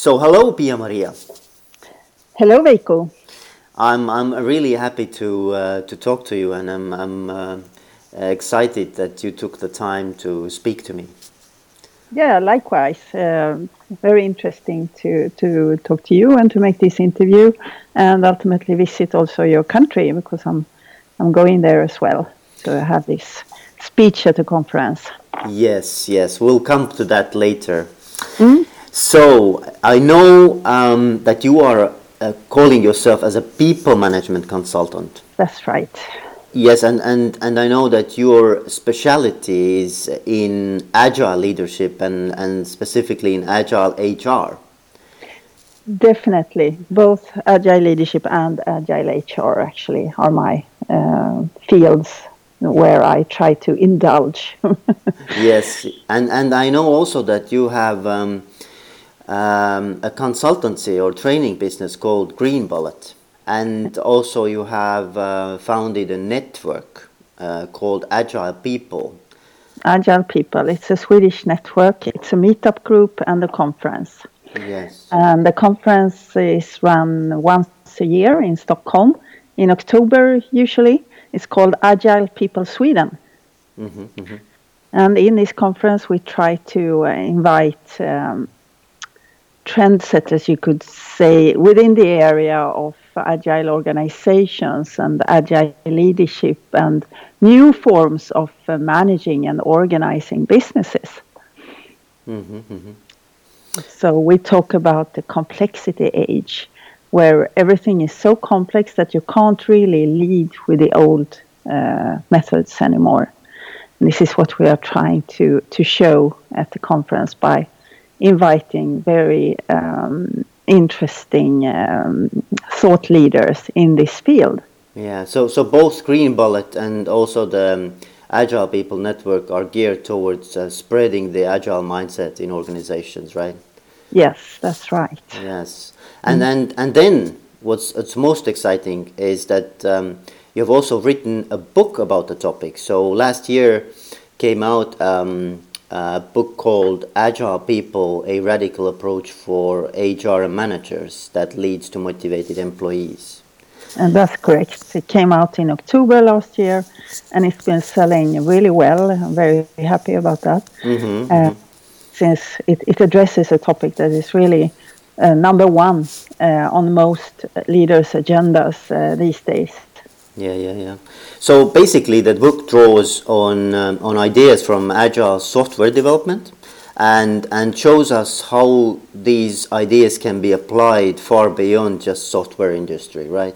So, hello, Pia Maria. Hello, Veiko. I'm I'm really happy to uh, to talk to you, and I'm I'm uh, excited that you took the time to speak to me. Yeah, likewise. Uh, very interesting to to talk to you and to make this interview, and ultimately visit also your country because I'm I'm going there as well to have this speech at the conference. Yes, yes, we'll come to that later. Mm? So I know um, that you are uh, calling yourself as a people management consultant. That's right. Yes, and, and, and I know that your specialty is in agile leadership and, and specifically in agile HR. Definitely. Both agile leadership and agile HR actually are my uh, fields where I try to indulge. yes, and, and I know also that you have um, um, a consultancy or training business called Green Bullet. And also, you have uh, founded a network uh, called Agile People. Agile People. It's a Swedish network. It's a meetup group and a conference. Yes. And the conference is run once a year in Stockholm in October, usually. It's called Agile People Sweden. Mm-hmm, mm-hmm. And in this conference, we try to uh, invite um, trendsetters, you could say, within the area of agile organizations and agile leadership and new forms of uh, managing and organizing businesses. Mm-hmm, mm-hmm. So we talk about the complexity age, where everything is so complex that you can't really lead with the old uh, methods anymore. And this is what we are trying to, to show at the conference by inviting very um, interesting um, thought leaders in this field. Yeah, so so both Green Bullet and also the um, Agile People Network are geared towards uh, spreading the agile mindset in organizations, right? Yes, that's right. Yes, and mm. and and then what's what's most exciting is that um, you have also written a book about the topic. So last year came out um, a book called Agile People A Radical Approach for HR and Managers that leads to motivated employees. And that's correct. It came out in October last year and it's been selling really well. I'm very happy about that. Mm-hmm, uh, mm-hmm. Since it, it, addresses a topic that is really uh, number one uh, on most leaders' agendas uh, these days. Yeah, yeah, yeah. So basically, the book draws on um, on ideas from agile software development, and and shows us how these ideas can be applied far beyond just software industry, right?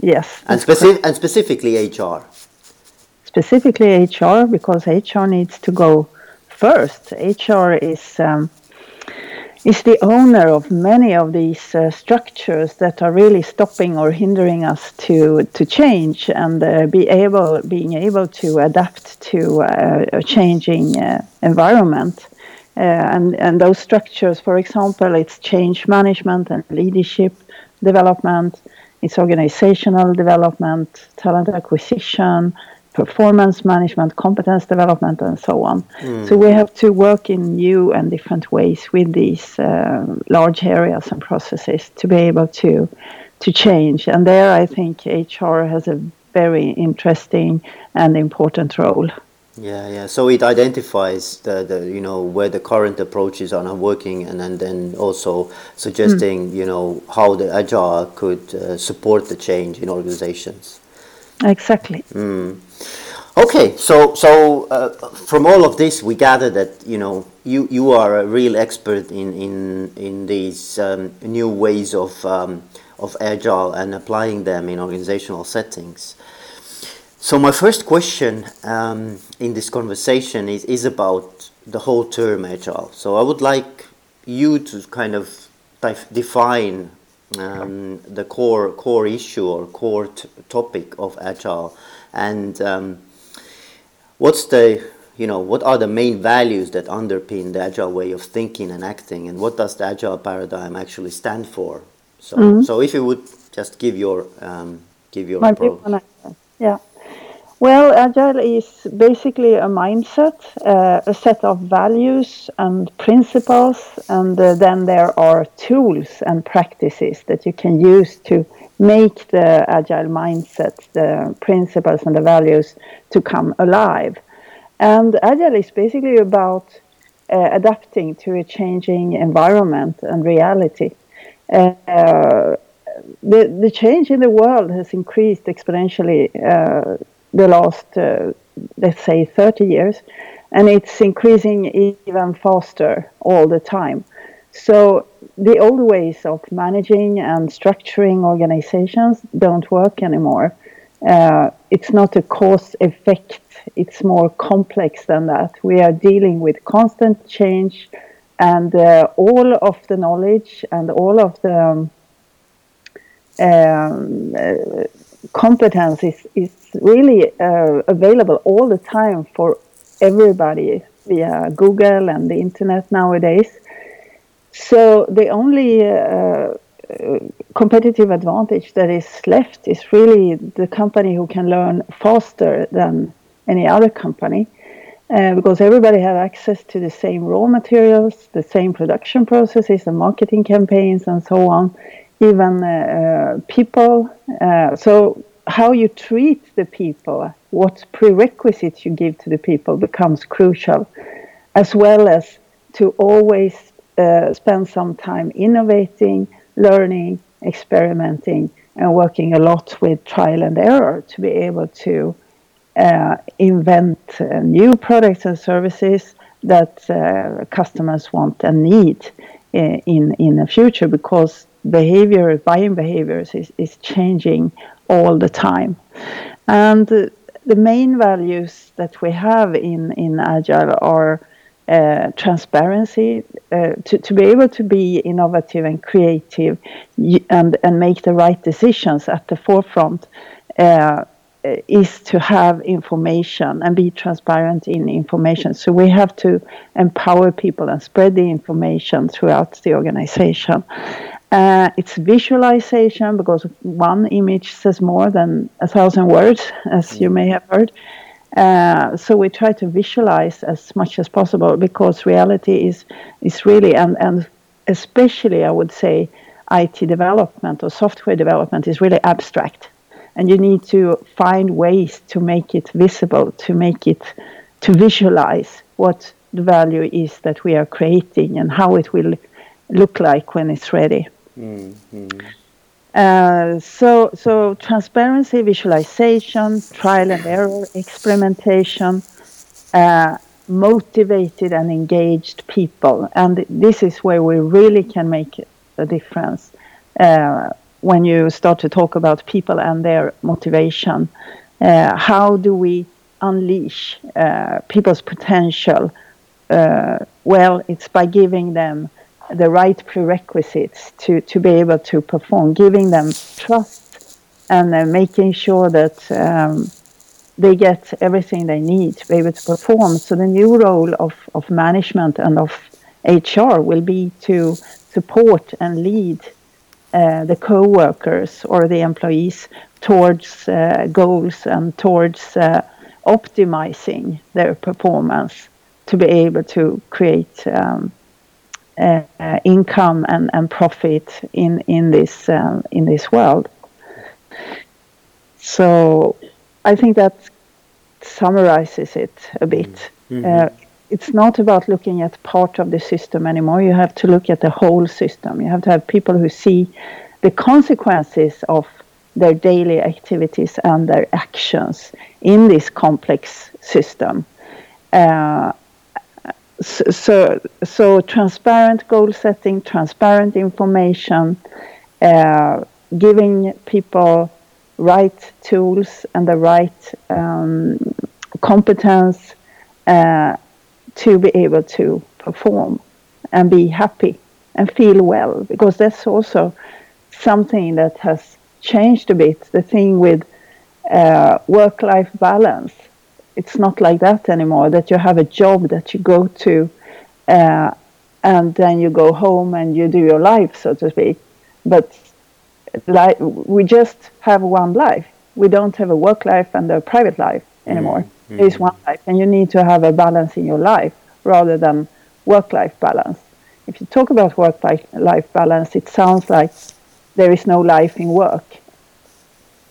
Yes. And specific and specifically HR. Specifically HR, because HR needs to go first. HR is. Um, is the owner of many of these uh, structures that are really stopping or hindering us to to change and uh, be able being able to adapt to uh, a changing uh, environment. Uh, and and those structures for example it's change management and leadership development it's organizational development talent acquisition performance management, competence development, and so on. Mm. So we have to work in new and different ways with these uh, large areas and processes to be able to to change. And there, I think HR has a very interesting and important role. Yeah, yeah. So it identifies the, the you know where the current approaches are not working, and, and then also suggesting mm. you know how the agile could uh, support the change in organizations. Exactly. Mm. Okay, so so uh, from all of this, we gather that you know you you are a real expert in in in these um, new ways of um, of agile and applying them in organizational settings. So my first question um, in this conversation is is about the whole term agile. So I would like you to kind of define um, the core core issue or core topic of agile. And um, what's the you know what are the main values that underpin the agile way of thinking and acting? And what does the agile paradigm actually stand for? So mm-hmm. so if you would just give your um, give your My approach yeah Well, agile is basically a mindset, uh, a set of values and principles, and uh, then there are tools and practices that you can use to make the agile mindset, the principles and the values to come alive. And agile is basically about uh, adapting to a changing environment and reality. Uh, the, the change in the world has increased exponentially uh, the last, uh, let's say, 30 years, and it's increasing even faster all the time. So the old ways of managing and structuring organizations don't work anymore. Uh, it's not a cause effect, it's more complex than that. We are dealing with constant change, and uh, all of the knowledge and all of the um, um, competence is, is really uh, available all the time for everybody via Google and the internet nowadays. So the only uh, competitive advantage that is left is really the company who can learn faster than any other company. Uh, because everybody have access to the same raw materials, the same production processes, and marketing campaigns, and so on even uh, uh, people. Uh, so how you treat the people, what prerequisites you give to the people becomes crucial, as well as to always uh, spend some time innovating, learning, experimenting, and working a lot with trial and error to be able to uh, invent uh, new products and services that customers want and need in in the future because behavior, buying behaviors is, is changing all the time. And the main values that we have in, in Agile are uh, transparency, uh, to, to be able to be innovative and creative and, and make the right decisions at the forefront. Uh, is to have information and be transparent in information. So we have to empower people and spread the information throughout the organization. Uh, it's visualization because one image says more than a thousand words, as you may have heard. Uh, so we try to visualize as much as possible because reality is is really and and especially I would say IT development or software development is really abstract, and you need to find ways to make it visible, to make it to visualize what the value is that we are creating and how it will look like when it's ready. Uh, so, so transparency, visualization, trial and error, experimentation, uh, motivated and engaged people, and this is where we really can make a difference. Uh, when you start to talk about people and their motivation, uh, how do we unleash uh, people's potential? Uh, well, it's by giving them the right prerequisites to, to be able to perform, giving them trust and uh, making sure that um, they get everything they need to be able to perform. So the new role of, of management and of HR will be to support and lead uh, the co-workers or the employees towards uh, goals and towards uh, optimizing their performance to be able to create um, income and, and profit in in this um, in this world. So I think that summarizes it a bit. Mm-hmm. Uh, it's not about looking at part of the system anymore. You have to look at the whole system. You have to have people who see the consequences of their daily activities and their actions in this complex system. Uh, so, so transparent goal setting, transparent information, uh, giving people right tools and the right um, competence uh, to be able to perform and be happy and feel well because that's also something that has changed a bit the thing with uh, work life balance it's not like that anymore. That you have a job that you go to, uh, and then you go home and you do your life, so to speak. But like we just have one life, we don't have a work life and a private life anymore. Mm-hmm. There is one life, and you need to have a balance in your life rather than work life balance. If you talk about work life balance, it sounds like there is no life in work,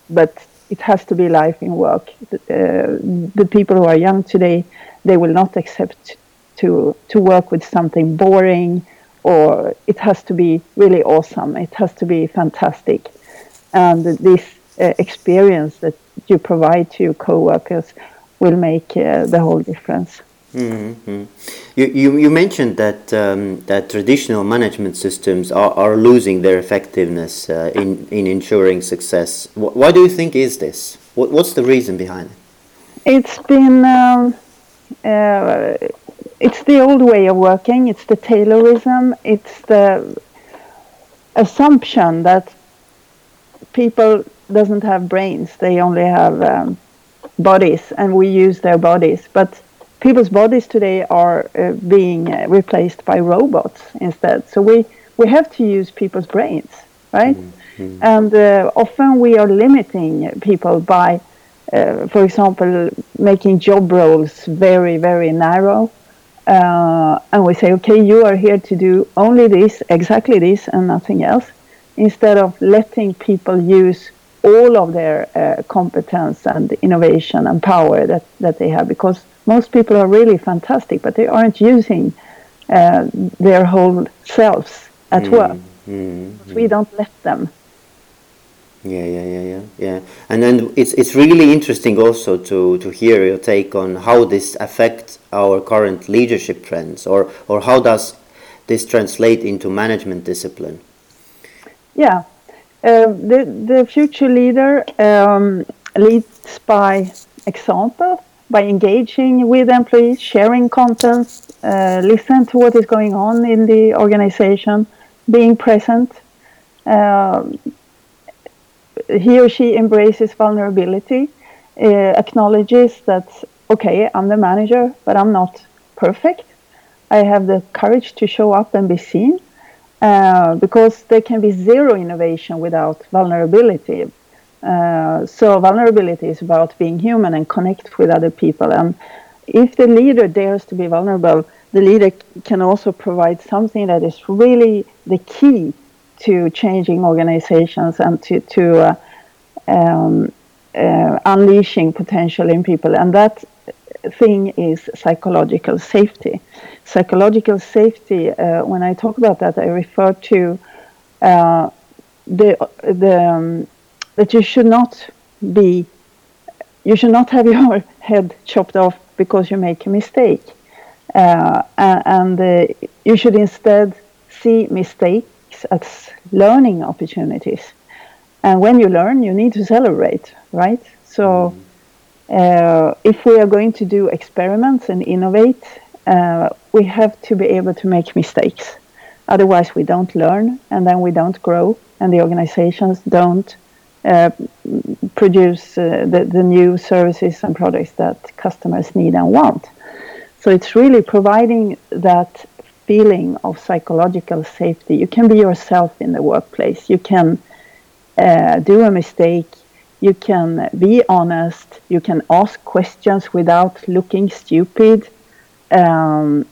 but it has to be life in work. Uh, the people who are young today, they will not accept to to work with something boring, or it has to be really awesome. It has to be fantastic, and this uh, experience that you provide to your coworkers will make uh, the whole difference. Mm-hmm. You, you, you, mentioned that um, that traditional management systems are, are losing their effectiveness uh, in in ensuring success. Why do you think is this? What, what's the reason behind it? It's been um, uh, it's the old way of working. It's the Taylorism. It's the assumption that people doesn't have brains; they only have um, bodies, and we use their bodies, but people's bodies today are uh, being uh, replaced by robots instead. So we, we have to use people's brains, right? Mm-hmm. And uh, often we are limiting people by, uh, for example, making job roles very, very narrow. Uh, and we say, okay, you are here to do only this, exactly this, and nothing else, instead of letting people use all of their uh, competence and innovation and power that, that they have because most people are really fantastic, but they aren't using uh, their whole selves at mm, work. Mm, mm. We don't let them. Yeah, yeah, yeah, yeah, yeah. And then it's it's really interesting also to to hear your take on how this affects our current leadership trends, or or how does this translate into management discipline? Yeah, uh, the the future leader um, leads by example by engaging with employees, sharing content, uh, listen to what is going on in the organization, being present. Uh, he or she embraces vulnerability, uh, acknowledges that, okay, I'm the manager, but I'm not perfect. I have the courage to show up and be seen. Uh, because there can be zero innovation without vulnerability. Uh, so vulnerability is about being human and connect with other people. And if the leader dares to be vulnerable, the leader can also provide something that is really the key to changing organizations and to, to uh, um, uh, unleashing potential in people. And that thing is psychological safety. Psychological safety, uh, when I talk about that, I refer to uh, the, the um, that you should not be you should not have your head chopped off because you make a mistake. Uh, and uh, you should instead see mistakes as learning opportunities. And when you learn you need to celebrate right? So uh, if we are going to do experiments and innovate uh, we have to be able to make mistakes. Otherwise we don't learn and then we don't grow and the organizations don't produce uh, the, the new services and products that customers need and want. So it's really providing that feeling of psychological safety. You can be yourself in the workplace. You can uh, do a mistake. You can be honest. You can ask questions without looking stupid. Um,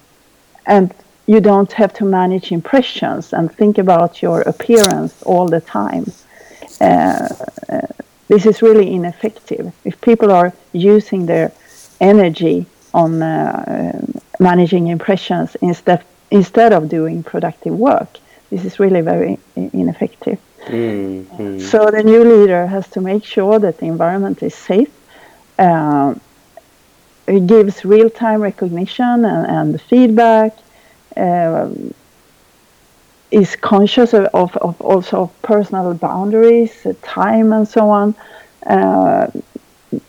and you don't have to manage impressions and think about your appearance all the time. Uh, uh, this is really ineffective. If people are using their energy on uh, managing impressions instead instead of doing productive work, this is really very ineffective. Mm-hmm. So the new leader has to make sure that the environment is safe. Uh, it gives real-time recognition and, and feedback. Uh, is conscious of, of, of also personal boundaries, uh, time, and so on. Uh,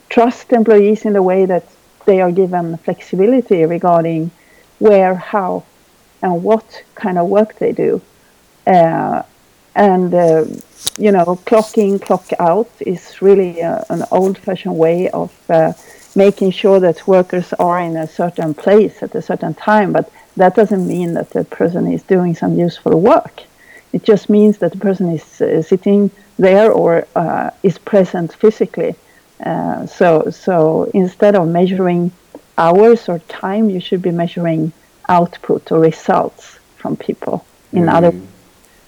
trust employees in the way that they are given flexibility regarding where, how, and what kind of work they do. Uh, and uh, you know, clock in, clock out is really a, uh, an old-fashioned way of uh, making sure that workers are in a certain place at a certain time, but that doesn't mean that the person is doing some useful work. It just means that the person is uh, sitting there or uh, is present physically. Uh, so, so instead of measuring hours or time, you should be measuring output or results from people. In mm. other,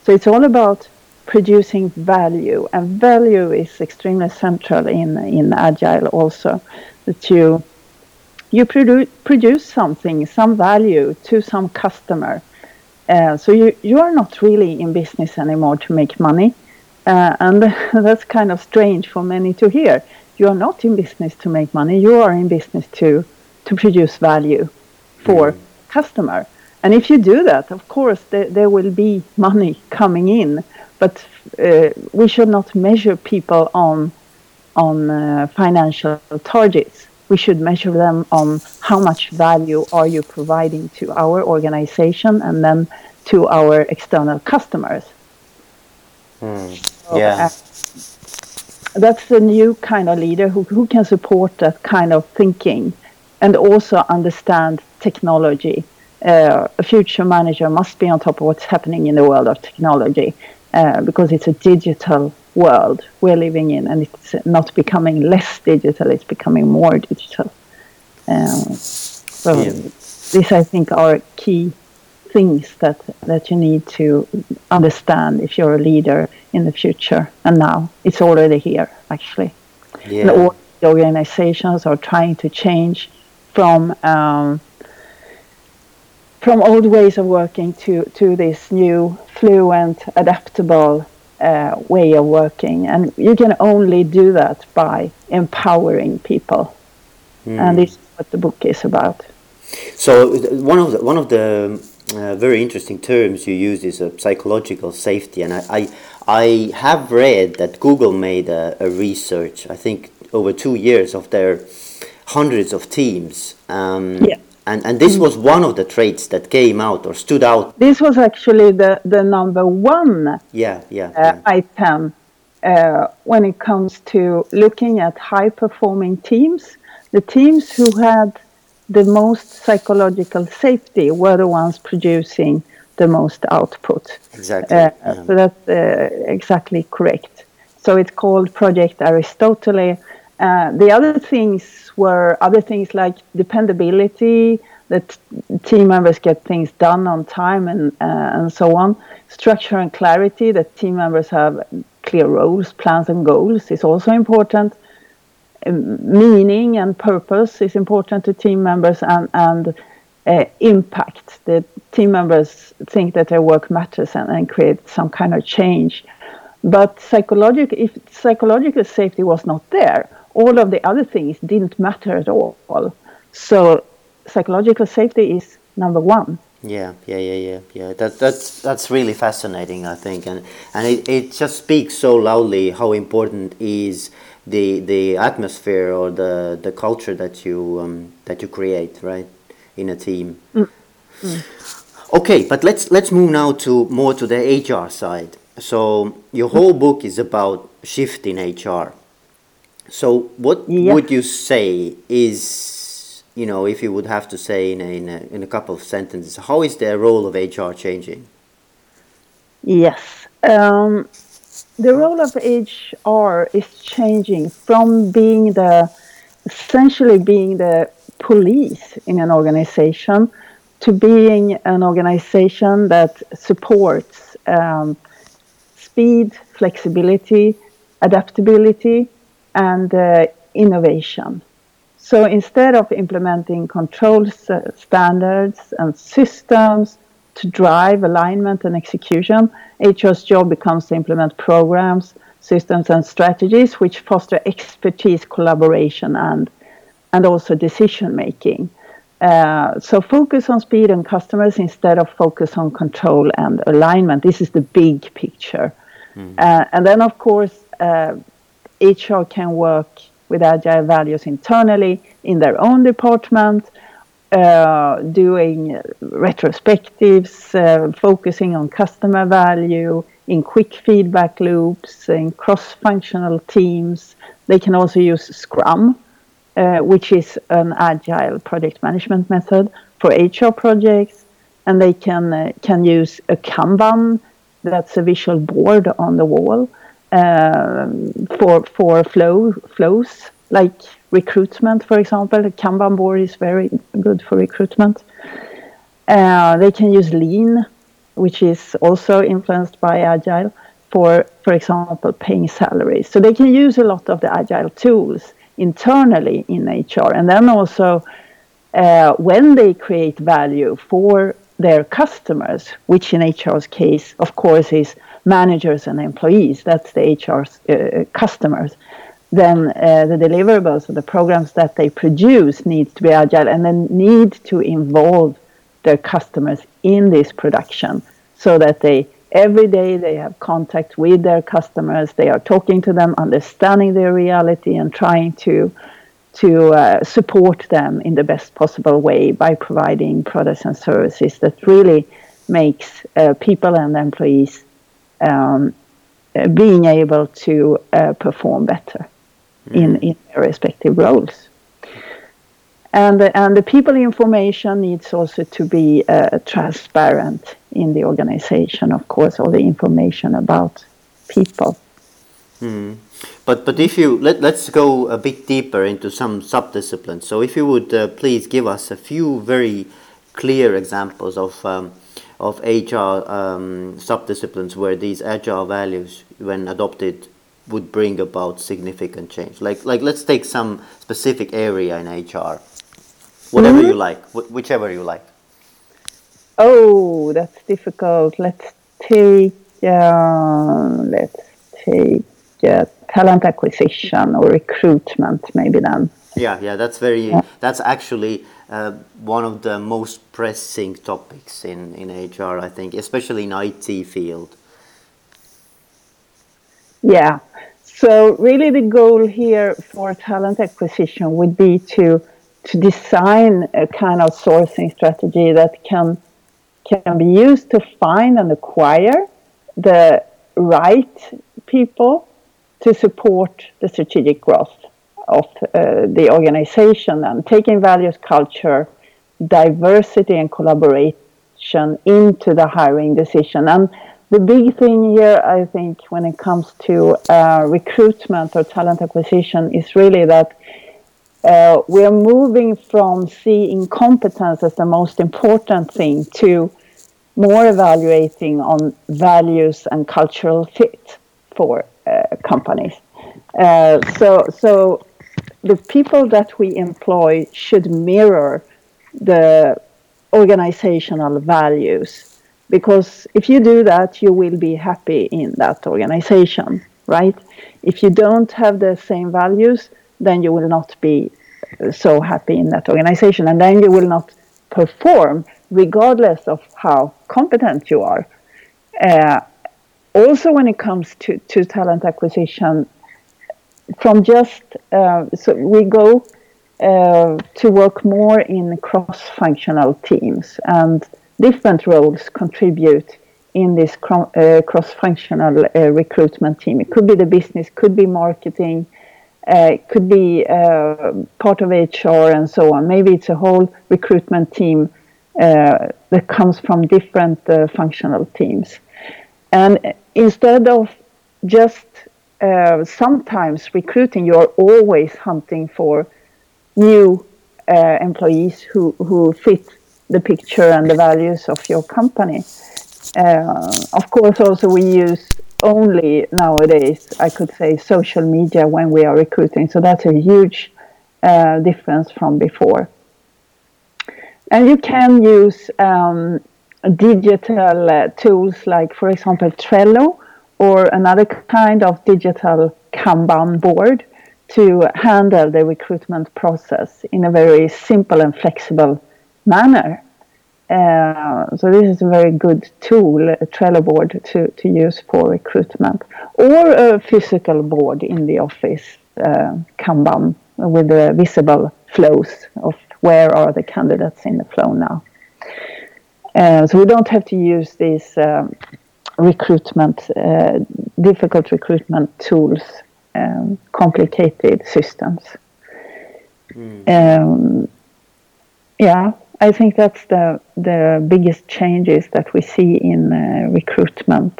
so it's all about producing value, and value is extremely central in in agile also. That you you produce produce something, some value to some customer. Uh, so you you are not really in business anymore to make money, uh, and that's kind of strange for many to hear. You are not in business to make money. You are in business to to produce value for mm. customer. And if you do that, of course, there, there will be money coming in. But uh, we should not measure people on on uh, financial targets. We should measure them on how much value are you providing to our organization and then to our external customers. Mm. So, yeah. Uh, that's the new kind of leader who, who can support that kind of thinking and also understand technology. Uh, a future manager must be on top of what's happening in the world of technology uh, because it's a digital world we're living in and it's not becoming less digital, it's becoming more digital. Um, so yeah. these, I think, are key things that, that you need to understand if you're a leader in the future. And now it's already here, actually. Yeah. And all the organizations are trying to change from um, from old ways of working to to this new fluent, adaptable uh, way of working, and you can only do that by empowering people, mm. and this is what the book is about. So one of the, one of the uh, very interesting terms you use is a psychological safety, and I, I, I have read that Google made a, a research. I think over two years of their hundreds of teams. Um, yeah. And, and this was one of the traits that came out or stood out. This was actually the, the number one yeah, yeah, uh, yeah. item uh, when it comes to looking at high performing teams. The teams who had the most psychological safety were the ones producing the most output. Exactly. Uh, yeah. So that's uh, exactly correct. So it's called Project Aristotle. Uh, the other things were other things like dependability, that team members get things done on time and uh, and so on. Structure and clarity, that team members have clear roles, plans, and goals is also important. Um, meaning and purpose is important to team members, and and uh, impact. The team members think that their work matters and, and create some kind of change. But psychological, if psychological safety was not there, all of the other things didn't matter at all. So psychological safety is number one. Yeah, yeah, yeah, yeah, yeah. That that's that's really fascinating, I think, and and it, it just speaks so loudly how important is the the atmosphere or the the culture that you um, that you create, right, in a team. Mm. Mm. Okay, but let's let's move now to more to the HR side. So your whole book is about shift in HR. So, what would you say is, you know, if you would have to say in a, in a, in a couple of sentences, how is the role of HR changing? Yes. Um, the role of HR is changing from being the, essentially being the police in an organization to being an organization that supports um, speed, flexibility, adaptability, and uh, innovation. So instead of implementing control standards and systems to drive alignment and execution, HR's job becomes to implement programs, systems, and strategies which foster expertise, collaboration, and and also decision making. Uh, so focus on speed and customers instead of focus on control and alignment. This is the big picture. Mm. Uh, and then, of course, uh, HR can work with agile values internally in their own department, uh, doing retrospectives, uh, focusing on customer value, in quick feedback loops, in cross functional teams. They can also use Scrum, uh, which is an agile project management method for HR projects. And they can, uh, can use a Kanban that's a visual board on the wall for for flow flows like recruitment, for example. The Kanban board is very good for recruitment. Uh, they can use Lean, which is also influenced by Agile, for, for example, paying salaries. So they can use a lot of the Agile tools internally in HR. And then also, uh, when they create value for their customers, which in HR's case, of course, is managers and employees, that's the HR's uh, customers, then uh, the deliverables or the programs that they produce need to be agile and then need to involve their customers in this production so that they every day they have contact with their customers they are talking to them understanding their reality and trying to to uh, support them in the best possible way by providing products and services that really makes uh, people and employees um, being able to uh, perform better mm. in, in their respective roles and and the people information needs also to be uh, transparent in the organization of course all the information about people mm. but but if you let, let's go a bit deeper into some subdisciplines so if you would uh, please give us a few very clear examples of um, of HR um, subdisciplines where these agile values when adopted would bring about significant change like like let's take some specific area in HR whatever mm-hmm. you like, wh- whichever you like. Oh, that's difficult. Let's take uh, let's take uh, talent acquisition or recruitment, maybe then. Yeah, yeah, that's very. Yeah. That's actually uh, one of the most pressing topics in in HR, I think, especially in IT field. Yeah. So really, the goal here for talent acquisition would be to to design a kind of sourcing strategy that can can be used to find and acquire the right people to support the strategic growth of uh, the organization and taking values culture diversity and collaboration into the hiring decision and the big thing here i think when it comes to uh, recruitment or talent acquisition is really that uh, we are moving from seeing competence as the most important thing to more evaluating on values and cultural fit for uh, companies. Uh, so, so the people that we employ should mirror the organizational values because if you do that, you will be happy in that organization, right? If you don't have the same values, then you will not be so happy in that organization. And then you will not perform regardless of how competent you are. Uh, also, when it comes to, to talent acquisition, from just uh, so we go uh, to work more in cross-functional teams, and different roles contribute in this cro- uh, cross-functional uh, recruitment team. It could be the business, could be marketing, uh, could be uh, part of HR and so on. Maybe it's a whole recruitment team that comes from different functional teams. And instead of just uh, sometimes recruiting, you're always hunting for new uh, employees who, who fit the picture and the values of your company. of course, also we use only nowadays, I could say, social media when we are recruiting. So that's a huge uh, difference from before. And you can use um, digital uh, tools like, for example, Trello or another kind of digital Kanban board to handle the recruitment process in a very simple and flexible manner. Uh, so this is a very good tool, a Trello board to, to use for recruitment, or a physical board in the office, uh, Kanban, with the visible flows of where are the candidates in the flow now. Uh, so we don't have to use these um, recruitment, uh, difficult recruitment tools, um, complicated systems. Mm. Um, yeah, I think that's the the biggest changes that we see in uh, recruitment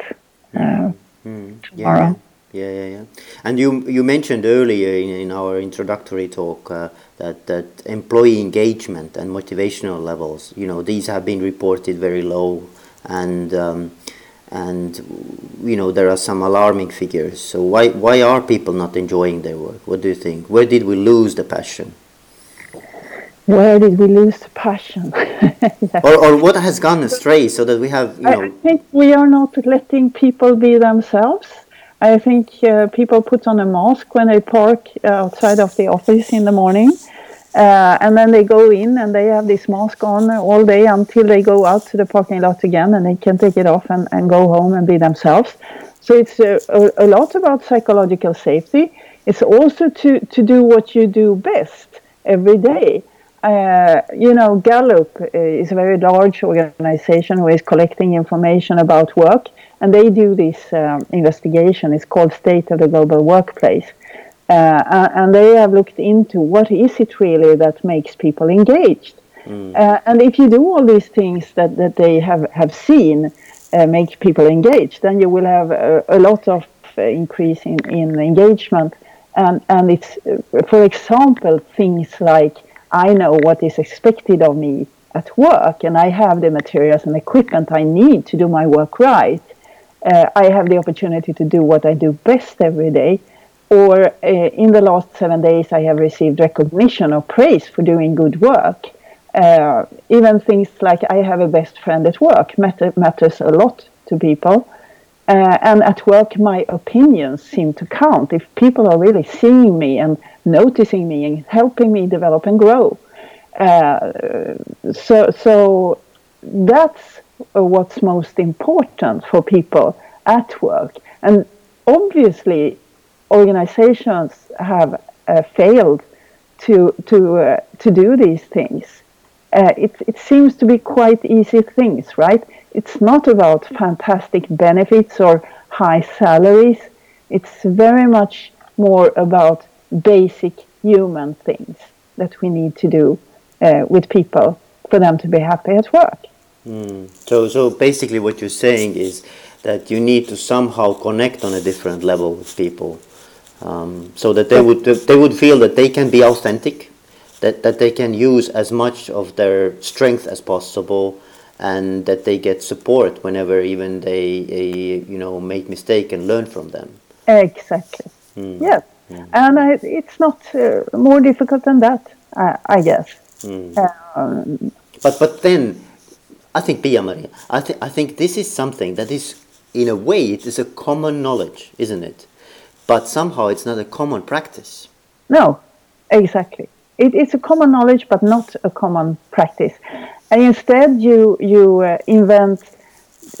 uh, mm. tomorrow. Yeah, yeah, yeah. And you you mentioned earlier in, in our introductory talk uh, that that employee engagement and motivational levels, you know, these have been reported very low, and um, and you know there are some alarming figures. So why why are people not enjoying their work? What do you think? Where did we lose the passion? Where did we lose the passion? or, or what has gone astray so that we have you know I think we are not letting people be themselves I think uh, people put on a mask when they park outside of the office in the morning. Uh, and then they go in and they have this mask on all day until they go out to the parking lot again and they can take it off and, and go home and be themselves. So it's a, a, a lot about psychological safety. It's also to, to do what you do best every day. Uh, you know, Gallup is a very large organization who is collecting information about work and they do this um, investigation. It's called State of the Global Workplace. Uh, and they have looked into what is it really that makes people engaged. Mm. Uh, and if you do all these things that, that they have, have seen uh, make people engaged, then you will have a, a lot of uh, increase in, in engagement. And, and it's, uh, for example, things like I know what is expected of me at work and I have the materials and equipment I need to do my work right uh, I have the opportunity to do what I do best every day. Or uh, in the last seven days, I have received recognition or praise for doing good work. Uh, even things like I have a best friend at work matter, matters a lot to people. Uh, and at work, my opinions seem to count. If people are really seeing me and noticing me and helping me develop and grow, so so that's what's most important for people at work. And obviously, organizations have uh, failed to to uh, to do these things. Uh, it it seems to be quite easy things, right? It's not about fantastic benefits or high salaries. It's very much more about basic human things that we need to do uh, with people for them to be happy at work. Mm. So, so basically, what you're saying is that you need to somehow connect on a different level with people, um, so that they would they would feel that they can be authentic, that that they can use as much of their strength as possible, and that they get support whenever even they, they you know make mistake and learn from them. Exactly. Mm. Yes, mm. and I, it's not uh, more difficult than that, I, I guess. Hmm. Um, but but then I think Pia Maria, I, th- I think this is something that is, in a way, it is a common knowledge, isn't it? But somehow it's not a common practice. No, exactly. It, it's a common knowledge, but not a common practice. And instead, you you uh, invent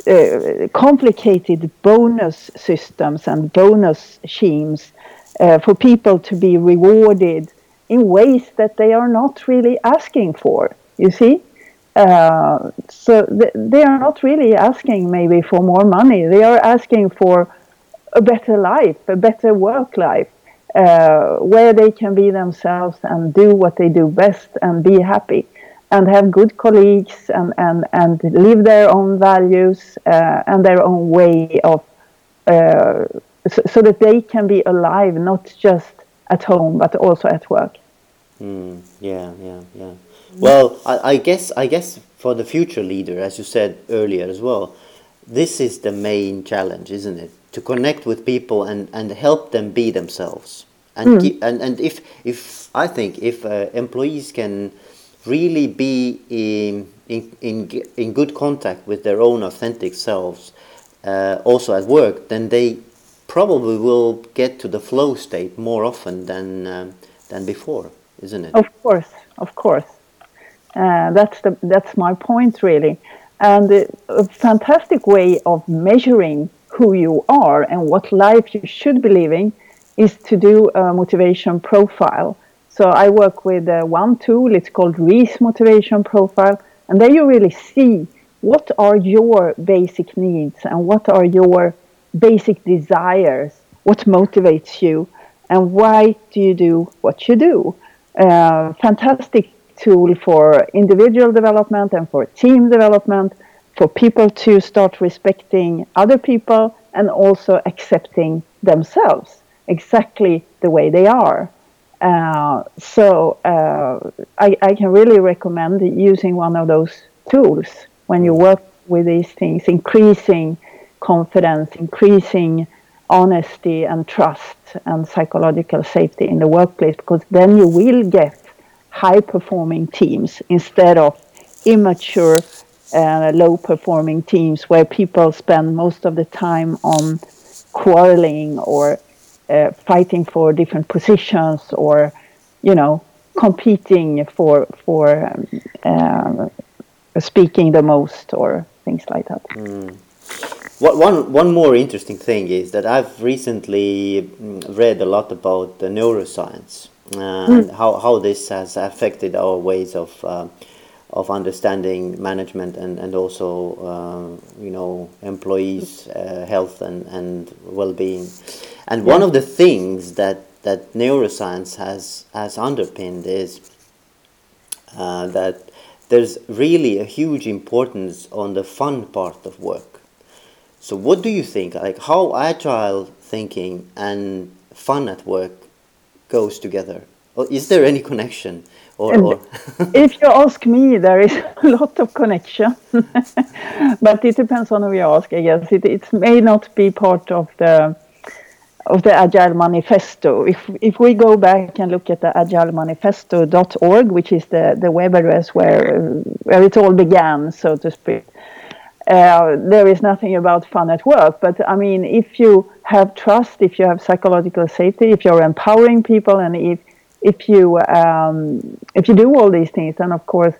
uh, complicated bonus systems and bonus schemes uh, for people to be rewarded in ways that they are not really asking for. You see, uh, so th- they are not really asking maybe for more money. They are asking for a better life, a better work life, uh, where they can be themselves and do what they do best and be happy and have good colleagues and, and, and live their own values uh, and their own way of, uh, so, so, that they can be alive, not just at home, but also at work. Mm, yeah, yeah, yeah. Well, I, I, guess I guess for the future leader, as you said earlier as well, this is the main challenge, isn't it? To connect with people and, and help them be themselves. And, mm. and and if if I think if uh, employees can really be in, in in in good contact with their own authentic selves, uh, also at work, then they probably will get to the flow state more often than uh, than before, isn't it? Of course, of course. Uh, that's the that's my point really, and a fantastic way of measuring who you are and what life you should be living is to do a motivation profile. So I work with uh, one tool. It's called Reiss Motivation Profile, and there you really see what are your basic needs and what are your basic desires, what motivates you, and why do you do what you do. Uh, fantastic tool for individual development and for team development, for people to start respecting other people and also accepting themselves exactly the way they are. Uh, so uh, I, I, can really recommend using one of those tools when you work with these things, increasing confidence, increasing honesty and trust and psychological safety in the workplace, because then you will get high performing teams instead of immature, uh, low performing teams where people spend most of the time on quarreling or uh, fighting for different positions or, you know, competing for for um, uh, speaking the most or things like that. Mm. One, one more interesting thing is that I've recently mm, read a lot about the neuroscience and mm. how, how this has affected our ways of uh, of understanding management and, and also uh, you know employees uh, health and, and well-being and yeah. one of the things that that neuroscience has has underpinned is uh, that there's really a huge importance on the fun part of work. So what do you think? Like how agile thinking and fun at work goes together? Or is there any connection? Or, or if you ask me, there is a lot of connection, but it depends on who you ask. I guess it, it may not be part of the of the Agile Manifesto. If if we go back and look at the agilemanifesto.org, which is the, the web address where where it all began, so to speak, uh, there is nothing about fun at work. But I mean, if you have trust, if you have psychological safety, if you're empowering people, and if if you um, if you do all these things, then of course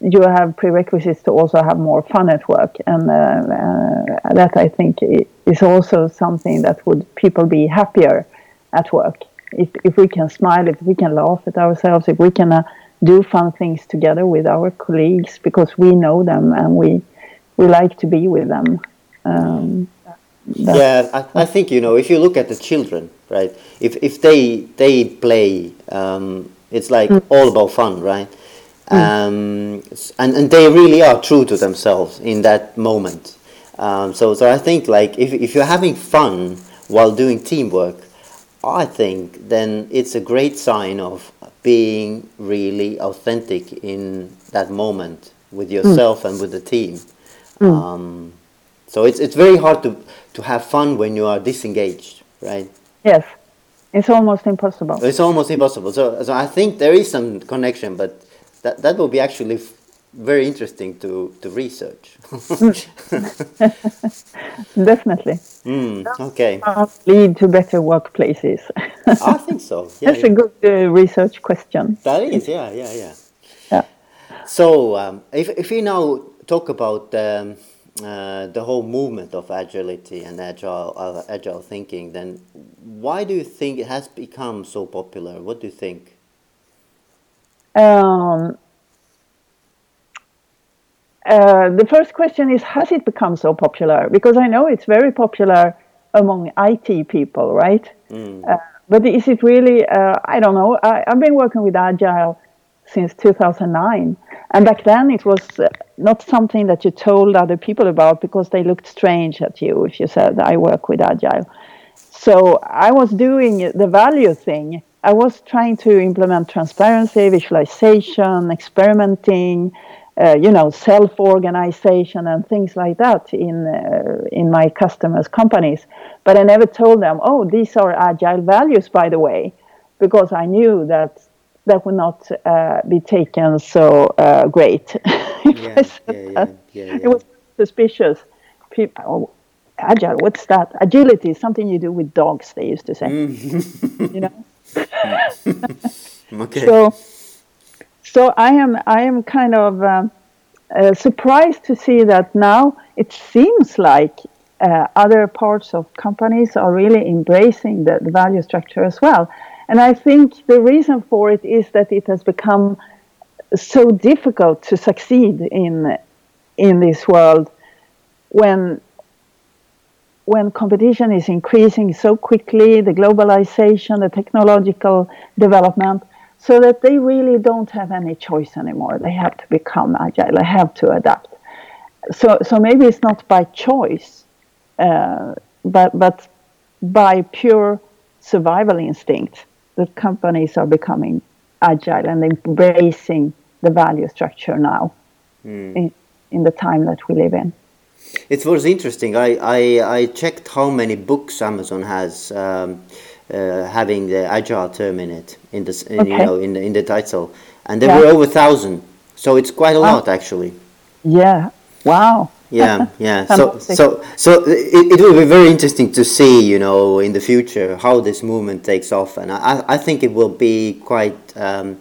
you have prerequisites to also have more fun at work, and uh, uh, that I think is also something that would people be happier at work if if we can smile, if we can laugh at ourselves, if we can uh, do fun things together with our colleagues because we know them and we we like to be with them. Um, yeah, I, I, think you know if you look at the children, right? If if they they play, um, it's like mm. all about fun, right? Mm. Um, and, and they really are true to themselves in that moment. Um, so, so I think like if, if you're having fun while doing teamwork, I think then it's a great sign of being really authentic in that moment with mm. yourself mm. and with the team. Mm. Um, so it's it's very hard to to have fun when you are disengaged, right? Yes, it's almost impossible. It's almost impossible. So so I think there is some connection, but that that will be actually very interesting to to research. Definitely. Mm, okay. Lead to better workplaces. I think so. Yeah, That's yeah. a good uh, research question. That is, yeah, yeah, yeah. Yeah. So um, if if we now talk about um, uh, the whole movement of agility and agile uh, agile thinking, then why do you think it has become so popular? What do you think? Um, uh, the first question is Has it become so popular? Because I know it's very popular among IT people, right? Mm. Uh, but is it really? Uh, I don't know. I, have been working with Agile since 2009. And back then it was uh, not something that you told other people about because they looked strange at you if you said, I work with Agile. So I was doing the value thing I was trying to implement transparency, visualization, experimenting, uh, you know, self-organization and things like that in uh, in my customers' companies. But I never told them, oh, these are agile values, by the way, because I knew that that would not uh, be taken so uh, great. yeah, yeah, yeah, it was suspicious. People, oh, agile, what's that? Agility is something you do with dogs. They used to say, mm. you know. okay. So, so I am I am kind of uh, uh, surprised to see that now it seems like uh, other parts of companies are really embracing the, the, value structure as well. And I think the reason for it is that it has become so difficult to succeed in in this world when when competition is increasing so quickly, the globalization, the technological development. so that they really don't have any choice anymore. They have to become agile. They have to adapt. So, so maybe it's not by choice, uh, but but by pure survival instinct that companies are becoming agile and embracing the value structure now mm. in, in the time that we live in. It was interesting. I, I, I checked how many books Amazon has um, uh, having the agile term in it in the in, okay. you know in the, in the title, and there yeah. were over a thousand. So it's quite a lot actually. Yeah. Wow. Yeah, yeah. so, so, so it, it will be very interesting to see, you know, in the future how this movement takes off, and I, I think it will be quite, um,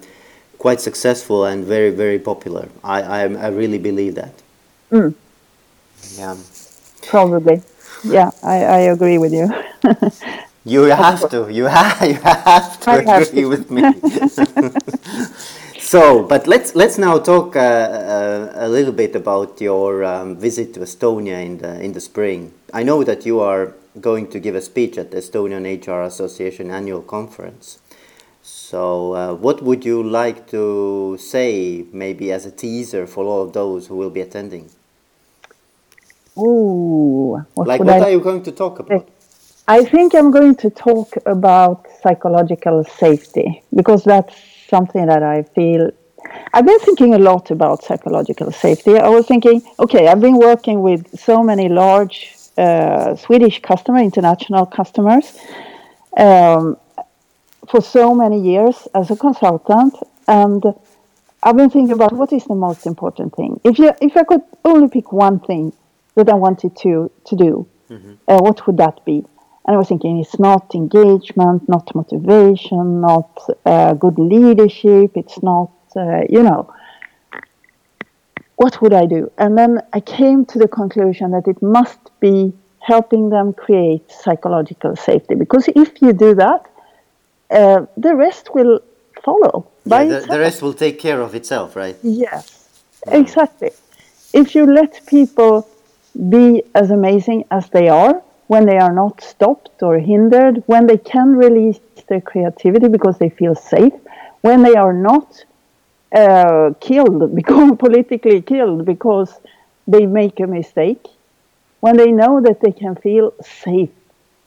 quite successful and very, very popular. I, I, I really believe that. Mm. Yeah. Probably. Yeah, I, I agree with you. you have to. You have. You have to I agree have with me. So, but let's let's now talk uh, uh, a little bit about your um, visit to Estonia in the in the spring. I know that you are going to give a speech at the Estonian HR Association annual conference. So, uh, what would you like to say, maybe as a teaser for all of those who will be attending? Ooh, what like what I... are you going to talk about? I think I'm going to talk about psychological safety because that's something that I feel I've been thinking a lot about psychological safety. I was thinking, okay, I've been working with so many large uh, Swedish customer, international customers, um, for so many years as a consultant, and I've been thinking about what is the most important thing. If you, if I could only pick one thing that I wanted to to do, mm-hmm. uh, what would that be? And I was thinking it's not engagement, not motivation, not uh, good leadership, it's not, uh, you know, what would I do? And then I came to the conclusion that it must be helping them create psychological safety. Because if you do that, uh, the rest will follow. Yeah, the, the, rest will take care of itself, right? Yes, yeah. exactly. If you let people be as amazing as they are, when they are not stopped or hindered, when they can release their creativity because they feel safe, when they are not uh, killed, become politically killed because they make a mistake, when they know that they can feel safe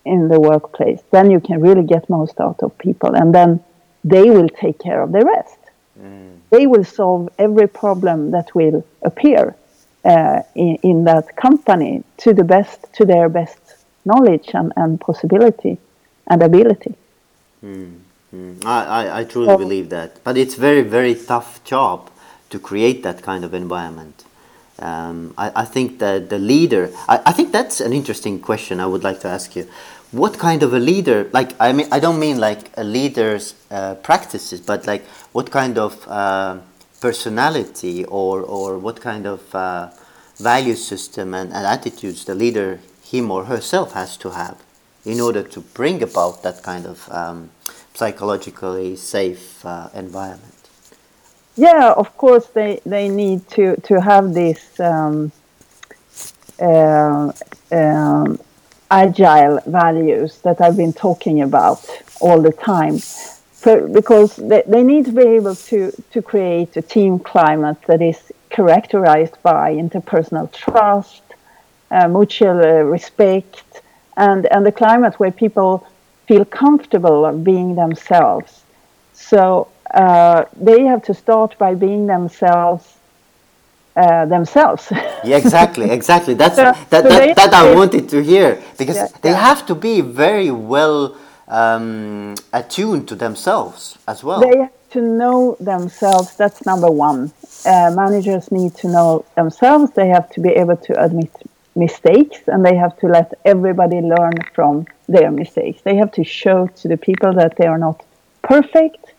in the workplace, then you can really get most out of people, and then they will take care of the rest. Mm. They will solve every problem that will appear uh, in, in that company to the best, to their best knowledge and, and possibility and ability. Mm, mm. I, I, I, truly so, believe that. But it's very, very tough job to create that kind of environment. Um, I, I think that the leader, I, I think that's an interesting question I would like to ask you. What kind of a leader, like, I mean, I don't mean like a leader's uh, practices, but like what kind of uh, personality or, or what kind of uh, value system and, and attitudes the leader him or herself has to have in order to bring about that kind of um, psychologically safe uh, environment? Yeah, of course they, they need to, to have this um, uh, um, agile values that I've been talking about all the time. Because they, they need to be able to, to create a team climate that is characterized by interpersonal trust, mutual uh, respect, and, and the climate where people feel comfortable being themselves. So uh, they have to start by being themselves uh, themselves. yeah, exactly, exactly. That's so, that, so that, that I wanted to hear because yeah, they yeah. have to be very well um, attuned to themselves as well. They have to know themselves. That's number one. Uh, managers need to know themselves. They have to be able to admit mistakes and they have to let everybody learn from their mistakes. They have to show to the people that they are not perfect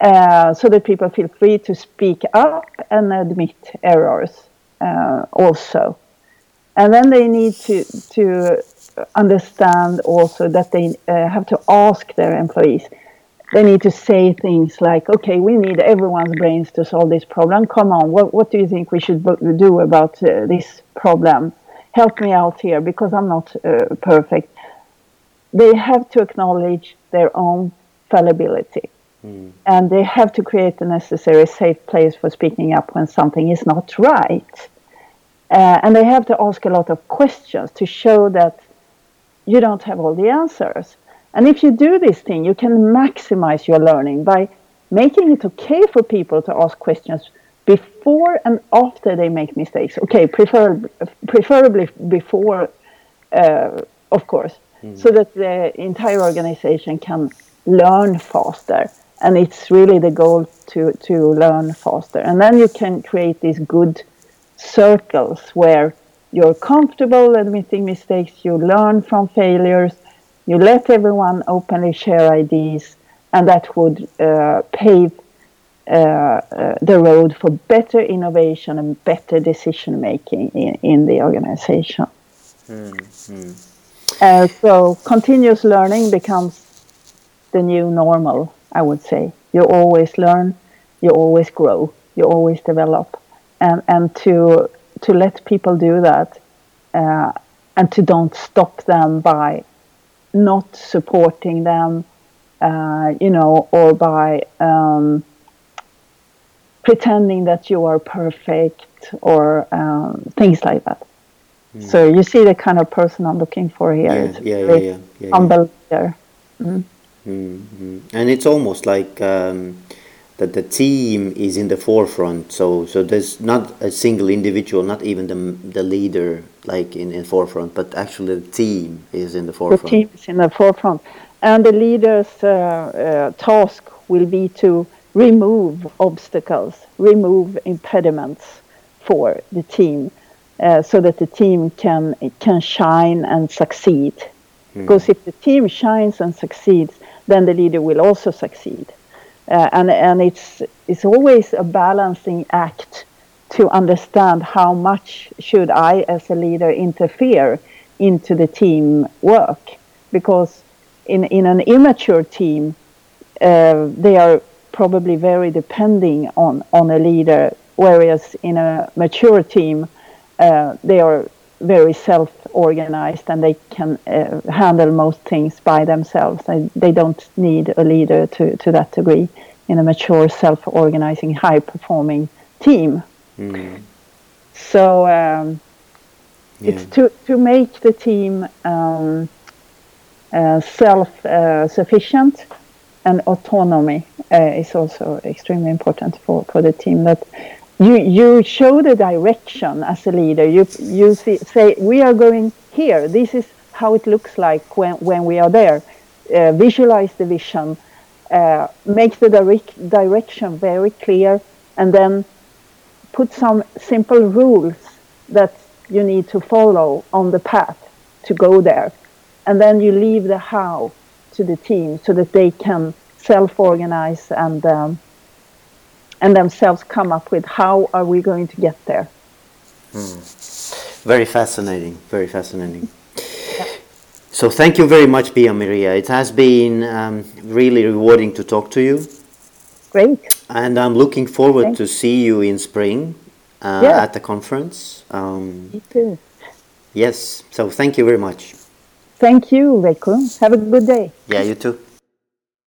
uh, so that people feel free to speak up and admit errors uh, also. And then they need to, to understand also that they uh, have to ask their employees they need to say things like, okay, we need everyone's brains to solve this problem. Come on, what, what do you think we should do about uh, this problem? Help me out here because I'm not uh, perfect. They have to acknowledge their own fallibility. Mm. And they have to create the necessary safe place for speaking up when something is not right. Uh, and they have to ask a lot of questions to show that you don't have all the answers. And if you do this thing, you can maximize your learning by making it okay for people to ask questions before and after they make mistakes. Okay, prefer, preferably before, uh, of course, mm. so that the entire organization can learn faster. And it's really the goal to, to learn faster. And then you can create these good circles where you're comfortable admitting mistakes, you learn from failures, you let everyone openly share ideas, and that would uh, pave uh, uh, the road for better innovation and better decision making in, in the organization. Mm-hmm. Uh, so continuous learning becomes the new normal, I would say. You always learn, you always grow, you always develop, and and to to let people do that, uh, and to don't stop them by not supporting them, uh, you know, or by um, pretending that you are perfect or um, things like that. Mm. So you see the kind of person I'm looking for here. Yeah, yeah, yeah, yeah, yeah, humble leader. Mm. Mm-hmm. And it's almost like um, that the team is in the forefront. So so there's not a single individual, not even the the leader, like in in forefront, but actually the team is in the forefront. The team is in the forefront, and the leader's uh, uh, task will be to remove obstacles, remove impediments for the team, uh, so that the team can can shine and succeed. Mm. Because if the team shines and succeeds, then the leader will also succeed. Uh, and and it's it's always a balancing act to understand how much should I as a leader interfere into the team work because in in an immature team uh, they are probably very depending on, on a leader, whereas in a mature team, uh, they are very self-organized and they can uh, handle most things by themselves. They, they don't need a leader to, to that degree in a mature, self-organizing, high-performing team. Mm. So um, yeah. it's to, to make the team um, uh, self-sufficient uh, and autonomy uh, is also extremely important for, for the team. That you you show the direction as a leader. You you see, say we are going here. This is how it looks like when when we are there. Uh, visualize the vision, uh, make the direct direction very clear, and then put some simple rules that you need to follow on the path to go there, and then you leave the how to the team so that they can self-organize and um, and themselves come up with how are we going to get there. Hmm. Very fascinating. Very fascinating. Yeah. So thank you very much, Pia Maria. It has been um, really rewarding to talk to you. Great. And I'm looking forward Thanks. to see you in spring uh, yeah. at the conference. Um, Me too. Yes. So thank you very much. Thank you, Veikko. Have a good day. Yeah, you too.